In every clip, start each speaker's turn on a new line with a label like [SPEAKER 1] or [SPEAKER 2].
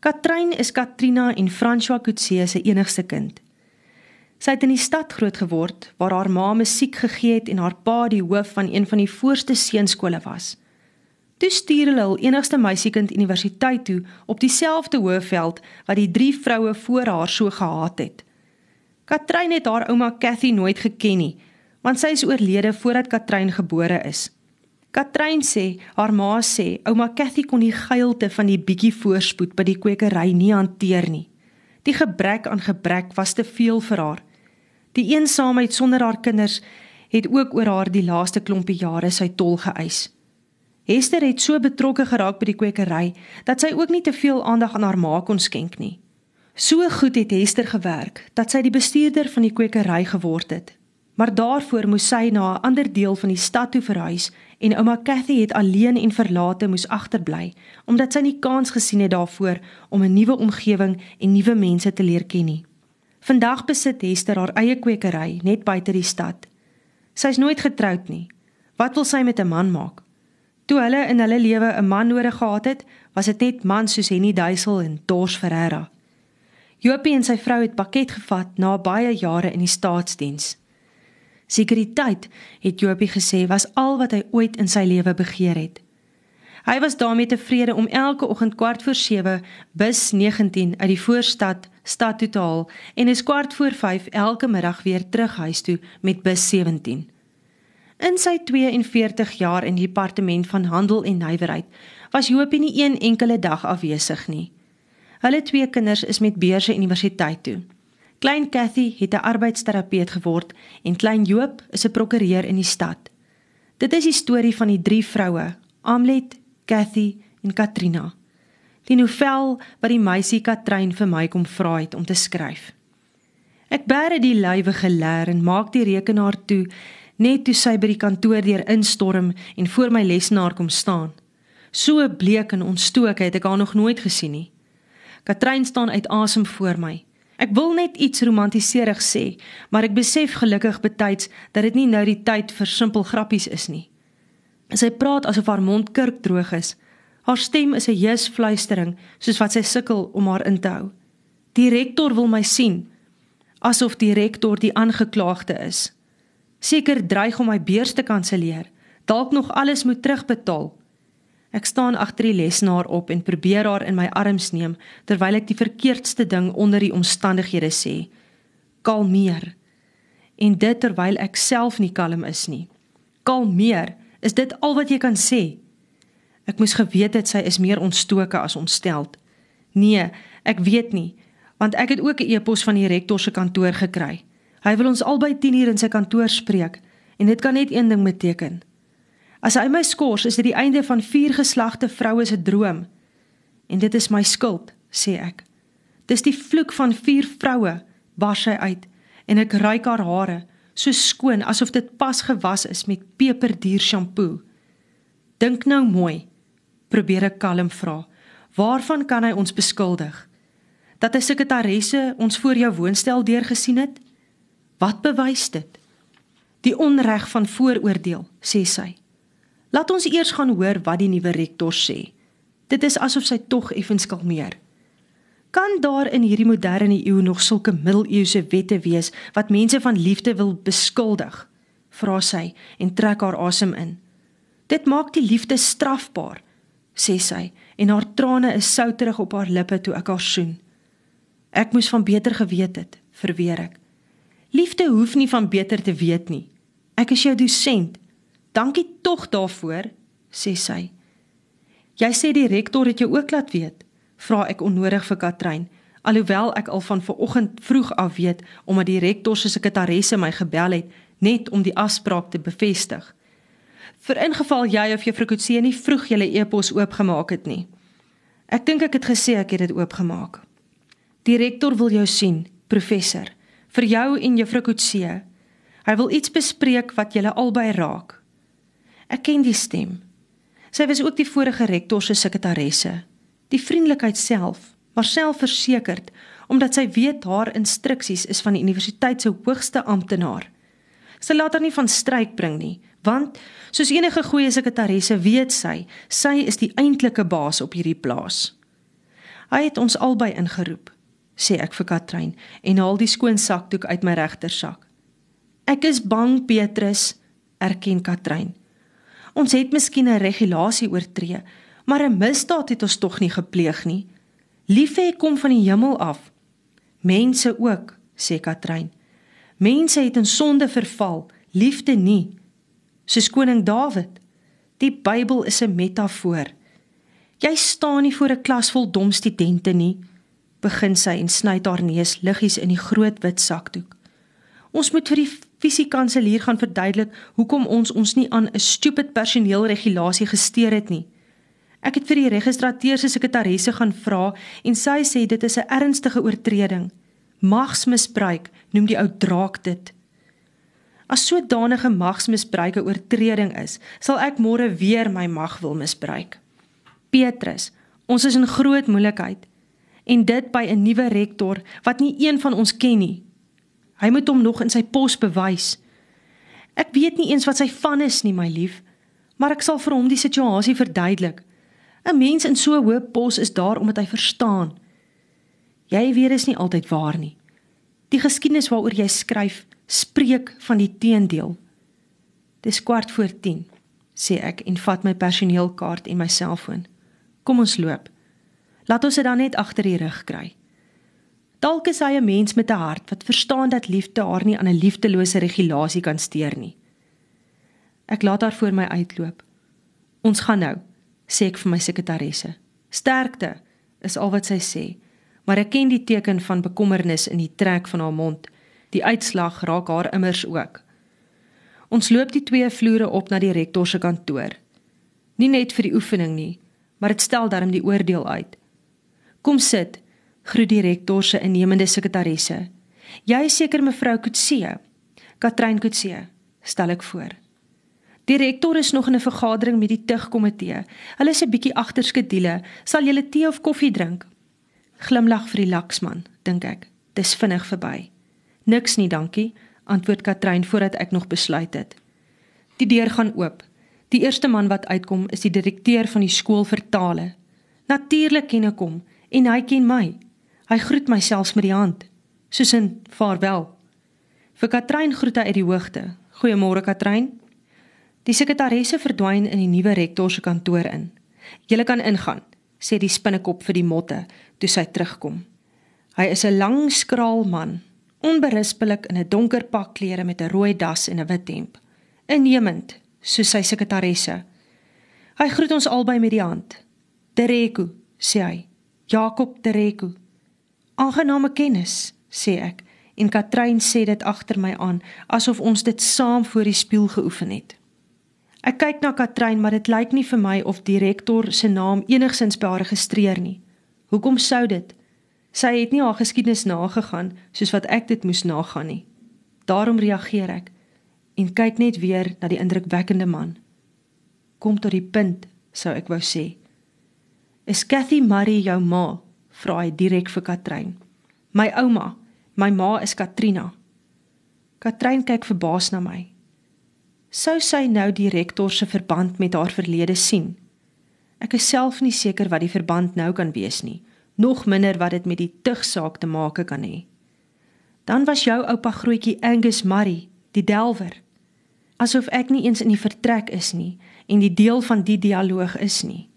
[SPEAKER 1] Katrein is Katrina en François Coetzee se enigste kind. Sy het in die stad groot geword waar haar ma musiek gegee het en haar pa die hoof van een van die voorste seunskole was. Toe stuur hulle hul enigste meisiekind universiteit toe op dieselfde hoëveld wat die drie vroue voor haar so gehaat het. Katrein het haar ouma Cathy nooit geken nie, want sy is oorlede voordat Katrein gebore is. Katrein sê haar ma sê ouma Cathy kon die geilte van die bietjie voorspoed by die kwekery nie hanteer nie. Die gebrek aan gebrek was te veel vir haar. Die eensaamheid sonder haar kinders het ook oor haar die laaste klompie jare sy tol geëis. Hester het so betrokke geraak by die kwekery dat sy ook nie te veel aandag aan haar ma kon skenk nie. So goed het Hester gewerk dat sy die bestuurder van die kwekery geword het. Maar daarvoor moes sy na 'n ander deel van die stad toe verhuis en ouma Cathy het alleen en verlate moes agterbly omdat sy nie kans gesien het daarvoor om 'n nuwe omgewing en nuwe mense te leer ken nie. Vandag besit Hester haar eie kwekery net buite die stad. Sy's nooit getroud nie. Wat wil sy met 'n man maak? Toe hulle in hulle lewe 'n man nodig gehad het, was dit net mans soos Henny Duisel en Dors Ferreira. Jopie en sy vrou het pakket gevat na baie jare in die staatsdiens. Sekuriteit, het Jopie gesê, was al wat hy ooit in sy lewe begeer het. Hy was daarmee tevrede om elke oggend kwart voor 7 bus 19 uit die voorstad stad toe te haal en is kwart voor 5 elke middag weer terug huis toe met bus 17. In sy 42 jaar in die departement van handel en nywerheid was Jopie nie een enkele dag afwesig nie. Hulle twee kinders is met Beurse Universiteit toe. Klein Cathy het 'n arbeidsterapeut geword en klein Joop is 'n prokureur in die stad. Dit is die storie van die drie vroue, Amlet, Cathy en Katrina. Die novel wat die meisie Katrein vir my kom vra het om te skryf. Ek bære die lywe geleer en maak die rekenaar toe net toe sy by die kantoor deur instorm en voor my lesenaar kom staan. So bleek en ontstook het ek haar nog nooit gesien nie. Katrein staan uit asem voor my. Ek wil net iets romantiserig sê, maar ek besef gelukkig betyds dat dit nie nou die tyd vir simpel grappies is nie. Sy praat asof haar mond kurkdroog is. Haar stem is 'n heus fluistering, soos wat sy sukkel om haar in te hou. Die rektor wil my sien, asof die rektor die aangeklaagde is. Seker dreig om my beurs te kanselleer, dalk nog alles moet terugbetaal. Ek staan agter die lesenaar op en probeer haar in my arms neem terwyl ek die verkeerdste ding onder die omstandighede sê. Kalmeer. En dit terwyl ek self nie kalm is nie. Kalmeer. Is dit al wat jy kan sê? Ek moes geweet het sy is meer ontstoke as ontsteld. Nee, ek weet nie, want ek het ook 'n e-pos van die rektor se kantoor gekry. Hy wil ons albei 10 uur in sy kantoor spreek en dit kan net een ding beteken. As hy my skors, is dit die einde van vier geslagte vroue se droom. En dit is my skuld, sê ek. Dis die vloek van vier vroue, bars sy uit en ek ruik haar hare so skoon asof dit pas gewas is met peperduur shampoo. Dink nou mooi. Probeer ek kalm vra. Waarvan kan hy ons beskuldig? Dat 'n sekretaresse ons voor jou woonstel deurgesien het? Wat bewys dit? Die onreg van vooroordeel, sê sy. Laat ons eers gaan hoor wat die nuwe rektor sê. Dit is asof sy tog effens kalmeer. Kan daar in hierdie moderne eeu nog sulke middeleeuse wette wees wat mense van liefde wil beskuldig? Vra sy en trek haar asem in. Dit maak die liefde strafbaar, sê sy en haar trane is souterig op haar lippe toe ek haar soen. Ek moes van beter geweet het, verweer ek. Liefde hoef nie van beter te weet nie. Ek is jou dosent. Dankie tog daarvoor, sê sy. Jy sê die rektor het jou ook laat weet vra ek onnodig vir Katrein, alhoewel ek al van vanoggend vroeg af weet omdat die rektor se sekretaresse my gebel het net om die afspraak te bevestig. Vir ingeval jy of juffrou Kutse nie vroeg julle e-pos oopgemaak het nie. Ek dink ek het gesê ek het dit oopgemaak. Die rektor wil jou sien, professor, vir jou en juffrou Kutse. Hy wil iets bespreek wat julle albei raak. Ek ken die stem. Sy was ook die vorige rektor se sekretaresse die vriendelikheid self, maar selfversekerd omdat sy weet haar instruksies is van die universiteit se hoogste amptenaar. Sy laat haar nie van stryk bring nie, want soos enige goeie sekretaresse weet sy, sy is die eintlike baas op hierdie plaas. Hy het ons albei ingeroep, sê ek vir Katrein en haal die skoon sakdoek uit my regtersak. Ek is bang, Petrus, erken Katrein. Ons het miskien 'n regulasie oortree, maar 'n misdaad het ons tog nie gepleeg nie. Liefhe kom van die hemel af. Mense ook, sê Katrein. Mense het in sonde verval, liefde nie. Soos koning Dawid. Die Bybel is 'n metafoor. Jy staan nie voor 'n klas vol dom studente nie, begin sy en sny haar neus liggies in die groot wit sakdoek. Ons moet vir die fisiekanselier gaan verduidelik hoekom ons ons nie aan 'n stupid personeelregulasie gesteer het nie. Ek het vir die registrateur se sekretaresse gaan vra en sy sê dit is 'n ernstige oortreding. Magsmisbruik noem die ou draak dit. As sodanige magsmisbruik 'n oortreding is, sal ek môre weer my mag wil misbruik. Petrus, ons is in groot moeilikheid en dit by 'n nuwe rektor wat nie een van ons ken nie. Hy moet hom nog in sy pos bewys. Ek weet nie eens wat sy van is nie, my lief, maar ek sal vir hom die situasie verduidelik. 'n Mens in so 'n hoë pos is daar omdat hy verstaan. Jy weet is nie altyd waar nie. Die geskiedenis waaroor jy skryf, spreek van die teendeel. Dis kwart voor 10, sê ek en vat my personeelkaart en my selfoon. Kom ons loop. Laat ons dit dan net agter die rug kry. Dalk is hy 'n mens met 'n hart wat verstaan dat liefde haar nie aan 'n liefdelose regulasie kan steur nie. Ek laat haar voor my uitloop. Ons gaan nou, sê ek vir my sekretaresse. Sterkte is al wat sy sê, maar ek ken die teken van bekommernis in die trek van haar mond. Die uitslag raak haar immers ook. Ons loop die twee vloere op na die rektor se kantoor. Nie net vir die oefening nie, maar dit stel darm die oordeel uit. Kom sit, groet die rektor se innemende sekretaresse. Jy is seker mevrou Kutse. Katrein Kutse, stel ek voor. Die rektor is nog in 'n vergadering met die tugkomitee. Hulle is 'n bietjie agterskedule. Sal julle tee of koffie drink? Glimlag vir die laksman, dink ek. Dis vinnig verby. Niks nie, dankie, antwoord Katrein voordat ek nog besluit het. Die deur gaan oop. Die eerste man wat uitkom is die direkteur van die skool vir tale. Natuurlik ken ek hom en hy ken my. Hy groet my selfs met die hand, soos 'n vaarwel. Vir Katrein groet hy uit die hoogte. Goeiemôre Katrein. Die sekretaresse verdwyn in die nuwe rektor se kantoor in. "Julle kan ingaan," sê die spinnekop vir die motte toe sy terugkom. Hy is 'n lang, skraal man, onberispelik in 'n donker pak klere met 'n rooi das en 'n wit hemp. Innemend, soos sy sekretaresse. Hy groet ons albei met die hand. "Tereko," sê hy. "Jakob Tereko." "Aangename kennis," sê ek en Katrein sê dit agter my aan asof ons dit saam voor die spieël geoefen het. Ek kyk na Katrein, maar dit lyk nie vir my of die rektor se naam enigsins by haar geregistreer nie. Hoekom sou dit? Sy het nie haar geskiedenis nagegaan soos wat ek dit moes nagaan nie. Daarom reageer ek en kyk net weer na die indrukwekkende man. Kom tot die punt, sou ek wou sê. Is Cathy Murray jou ma? Vra hy direk vir Katrein. My ouma, my ma is Katrina. Katrein kyk verbaas na my. Sou sy nou die rektor se verband met haar verlede sien? Ek is self nie seker wat die verband nou kan wees nie nog minder wat dit met die tugsaak te maak kan hê. Dan was jou oupa grootjie Angus Murray, die delwer. Asof ek nie eens in die vertrek is nie en die deel van die dialoog is nie.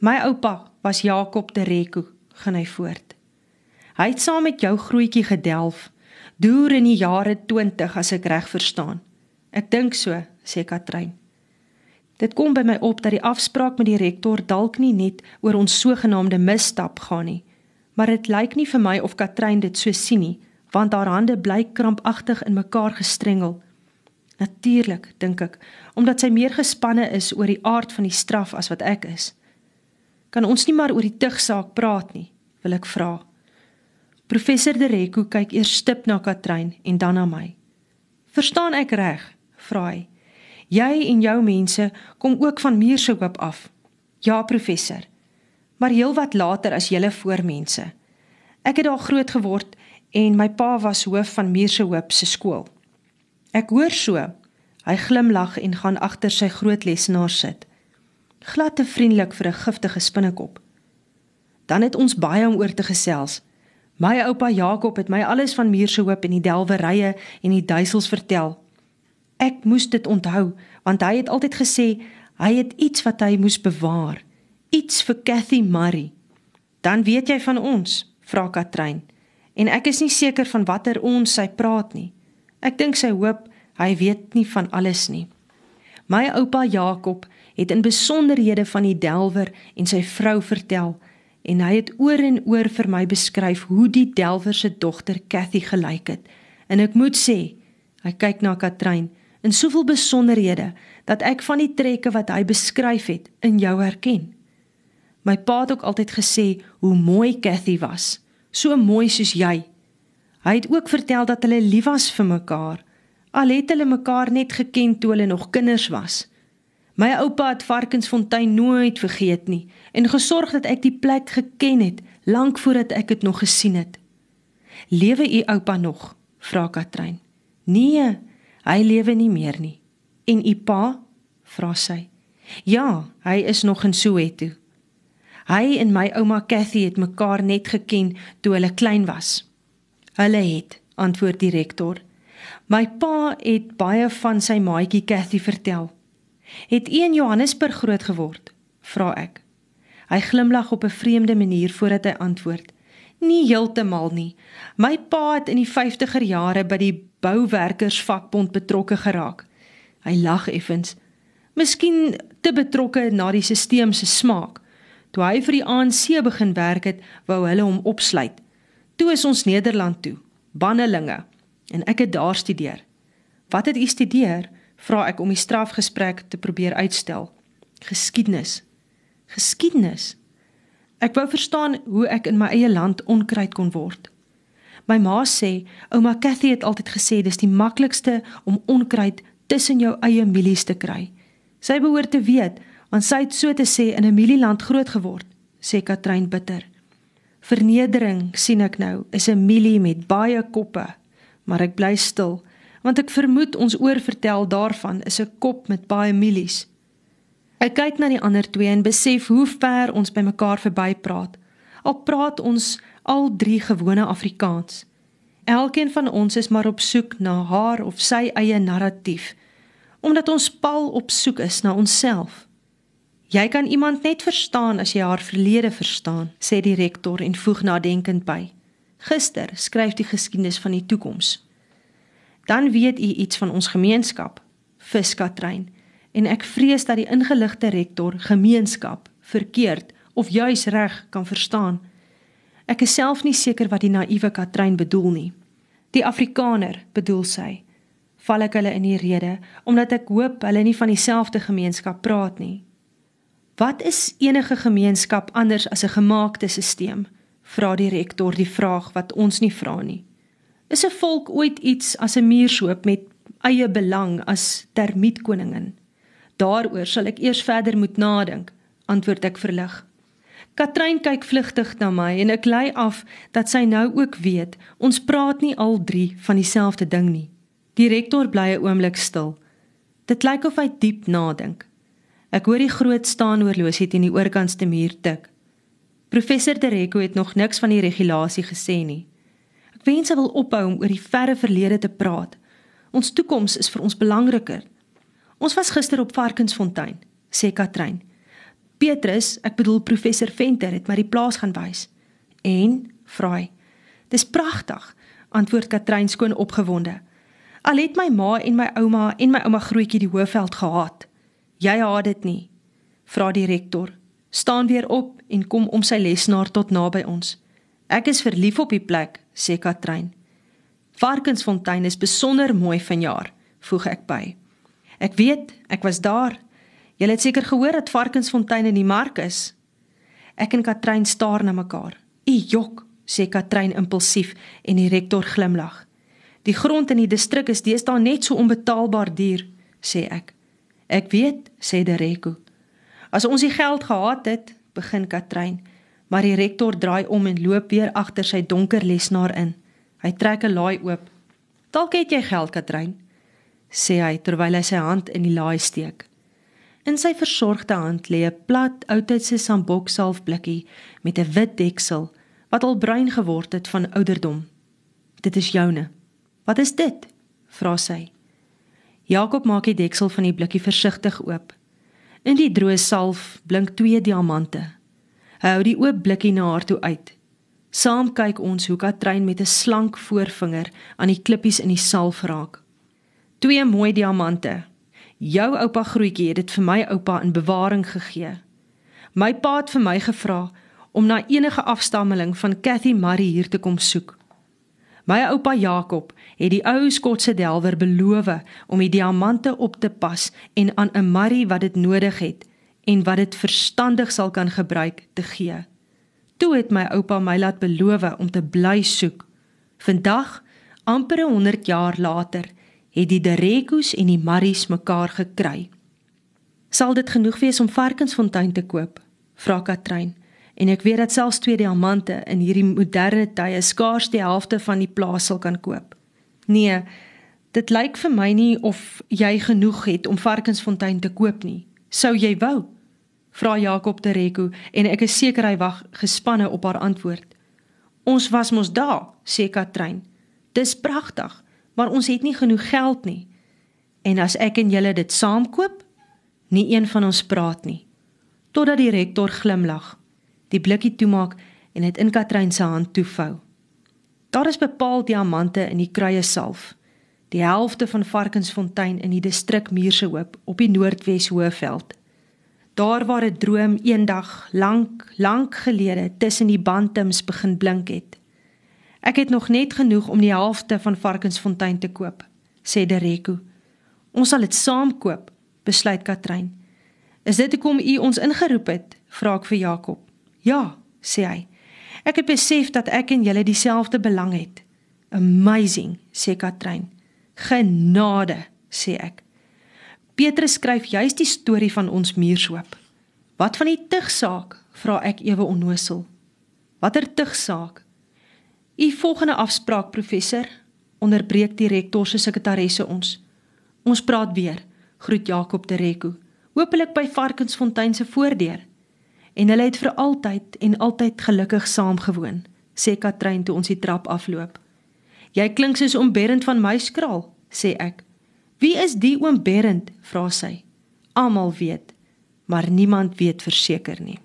[SPEAKER 1] My oupa was Jakob de Reko, gaan hy voort. Hy het saam met jou grootjie gedelf, deur in die jare 20 as ek reg verstaan. Ek dink so, sê Katrein. Dit kom by my op dat die afspraak met die rektor dalk nie net oor ons sogenaamde misstap gaan nie, maar dit lyk nie vir my of Katrein dit so sien nie, want haar hande bly krampagtig in mekaar gestrengel. Natuurlik, dink ek, omdat sy meer gespanne is oor die aard van die straf as wat ek is. Kan ons nie maar oor die tugsaak praat nie, wil ek vra. Professor De Reko kyk eers stip na Katrein en dan na my. "Verstaan ek reg?" vra hy. Jy en jou mense kom ook van Muurshoop af. Ja, professor. Maar heelwat later as julle voormense. Ek het daar groot geword en my pa was hoof van Muurshoop se skool. Ek hoor so. Hy glimlag en gaan agter sy groot lesenaar sit. Glad te vriendelik vir 'n giftige spinnekop. Dan het ons baie om oor te gesels. My oupa Jakob het my alles van Muurse Hoop en die delwerye en die duisels vertel. Ek moes dit onthou want hy het altyd gesê hy het iets wat hy moes bewaar, iets vir Cathy Murray. Dan weet jy van ons, vra Katrein. En ek is nie seker van watter ons sy praat nie. Ek dink sy hoop hy weet nie van alles nie. My oupa Jakob het in besonderhede van die delwer en sy vrou vertel en hy het oor en oor vir my beskryf hoe die delwer se dogter Cathy gelyk het. En ek moet sê, hy kyk na Katrein in soveel besonderhede dat ek van die trekke wat hy beskryf het in jou herken. My pa het ook altyd gesê hoe mooi Cathy was, so mooi soos jy. Hy het ook vertel dat hulle lief was vir mekaar. Al het hulle mekaar net geken toe hulle nog kinders was. My oupa het Varkensfontein nooit vergeet nie en gesorg dat ek die plek geken het lank voordat ek dit nog gesien het. Lewe u oupa nog? vra Katrein. Nee, hy lewe nie meer nie. En u pa? vra sy. Ja, hy is nog in Soweto. Hy en my ouma Cathy het mekaar net geken toe hulle klein was. Hulle het, antwoord die rektor. My pa het baie van sy maatjie Cathy vertel. Het u in Johannesburg groot geword? vra ek. Hy glimlag op 'n vreemde manier voordat hy antwoord. Nie heeltemal nie. My pa het in die 50er jare by die bouwerkersvakbond betrokke geraak. Hy lag effens. Miskien te betrokke na die stelsel se smaak. Toe hy vir die ANC begin werk het, wou hulle hom opsluit. Toe is ons Nederland toe, bannelinge, en ek het daar studeer. Wat het u studeer? Vra ek om die strafgesprek te probeer uitstel. Geskiedenis. Geskiedenis. Ek wou verstaan hoe ek in my eie land onkruid kon word. My ma sê, ouma Cathy het altyd gesê dis die maklikste om onkruid tussen jou eie mielies te kry. Sy behoort te weet, want sy het so te sê in 'n mielieland groot geword, sê Katrein bitter. Vernedering, sien ek nou, is 'n mielie met baie koppe, maar ek bly stil want ek vermoed ons oorvertel daarvan is 'n kop met baie mielies. Ek kyk na die ander twee en besef hoe ver ons by mekaar verbypraat. Al praat ons al drie gewone Afrikaans. Elkeen van ons is maar op soek na haar of sy eie narratief, omdat ons pal op soek is na onsself. Jy kan iemand net verstaan as jy haar verlede verstaan, sê die rektor en voeg nadenkend by. Gister skryf die geskiedenis van die toekoms dan weet u iets van ons gemeenskap, Viskatrein, en ek vrees dat die ingeligte rektor gemeenskap verkeerd of juis reg kan verstaan. Ek is self nie seker wat die naïewe Katrein bedoel nie. Die Afrikaner bedoel sy. Val ek hulle in die rede omdat ek hoop hulle nie van dieselfde gemeenskap praat nie. Wat is enige gemeenskap anders as 'n gemaakte stelsel? Vra die rektor die vraag wat ons nie vra nie. Is 'n volk ooit iets as 'n muurshoop met eie belang as termietkoningin? Daaroor sal ek eers verder moet nadink, antwoord ek verlig. Katrein kyk vlugtig na my en ek lei af dat sy nou ook weet ons praat nie al drie van dieselfde ding nie. Die rektor bly 'n oomblik stil. Dit lyk of hy diep nadink. Ek hoor die groot staanoorlosie teen die oorkantste muur tik. Professor Dereko het nog niks van die regulasie gesê nie. Wens wil ophou om oor die verre verlede te praat. Ons toekoms is vir ons belangriker. Ons was gister op Varkensfontein, sê Katrein. Petrus, ek bedoel professor Venter het my die plaas gaan wys. En vra hy: "Dis pragtig," antwoord Katrein skoon opgewonde. "Al het my ma en my ouma en my ouma grootjie die Hoëveld gehaat. Jy haat dit nie?" vra die rektor. Staan weer op en kom om sy lesenaar tot naby ons. Ek is verlief op die plek, sê Katrein. Varkensfontein is besonder mooi vanjaar, voeg ek by. Ek weet, ek was daar. Jy het seker gehoor dat Varkensfontein in die mark is. Ek en Katrein staar na mekaar. "U jok," sê Katrein impulsief en die rektor glimlag. "Die grond in die distrik is deesdae net so onbetaalbaar duur," sê ek. "Ek weet," sê Dereko. "As ons die geld gehad het," begin Katrein maar die rektor draai om en loop weer agter sy donker lesenaar in. Hy trek 'n laai oop. "Dalk het jy geld, Katrein," sê hy terwyl hy sy hand in die laai steek. In sy versorgde hand lê 'n plat oudtydse sambok salfblikkie met 'n wit deksel wat al bruin geword het van ouderdom. Dit is joune. Wat is dit? vra sy. Jakob maak die deksel van die blikkie versigtig oop. In die droë salf blink twee diamante. Hou die oop blikkie na haar toe uit. Saam kyk ons hoe Katrein met 'n slank voorvinger aan die klippies in die salf raak. Twee mooi diamante. Jou oupa grootjie het dit vir my oupa in bewaring gegee. My pa het vir my gevra om na enige afstammeling van Cathy Murray hier te kom soek. My oupa Jakob het die ou Skotse delwer beloof om die diamante op te pas en aan 'n Murray wat dit nodig het en wat dit verstandig sal kan gebruik te gee. Toe het my oupa my laat beloof om te bly soek. Vandag, amper 100 jaar later, het die Derekos en die Marries mekaar gekry. Sal dit genoeg wees om Varkensfontein te koop? Vra Katrein. En ek weet dat selfs twee diamante in hierdie moderne tye skaars die helfte van die plaas sal kan koop. Nee, dit lyk vir my nie of jy genoeg het om Varkensfontein te koop nie. Sou jy wou? Vra Jakob Tereko en ek is seker hy wag gespanne op haar antwoord. Ons was mos daar, sê Katrein. Dis pragtig maar ons het nie genoeg geld nie. En as ek en julle dit saam koop, nie een van ons praat nie. Totdat die rektor glimlag, die blikkie toemaak en dit in Katrein se hand toevou. Daar is bepaal diamante in die kruie salf. Die helfte van Varkensfontein in die distrik Muursehoop op die Noordwes Hoëveld. Daar waar 'n droom eendag lank, lank gelede tussen die bantums begin blink het. Ek het nog net genoeg om die helfte van Varkensfontein te koop, sê Dereko. Ons sal dit saam koop, besluit Katrein. Is dit hoekom u ons ingeroep het? vra ek vir Jakob. Ja, sê hy. Ek het besef dat ek en julle dieselfde belang het. Amazing, sê Katrein. Genade, sê ek. Petrus skryf juis die storie van ons muurshoop. Wat van die tugsaak? vra ek ewe onnosel. Watter tugsaak? U volgende afspraak professor onderbreek die rektor se sekretaresse ons. Ons praat weer. Groet Jakob de Reko. Hoopelik by Varkensfontein se voordeur. En hulle het vir altyd en altyd gelukkig saamgewoon, sê Katrein toe ons die trap afloop. Jy klink soos oom Berend van Muiskraal, sê ek. Wie is die oom Berend? vra sy. Almal weet, maar niemand weet verseker nie.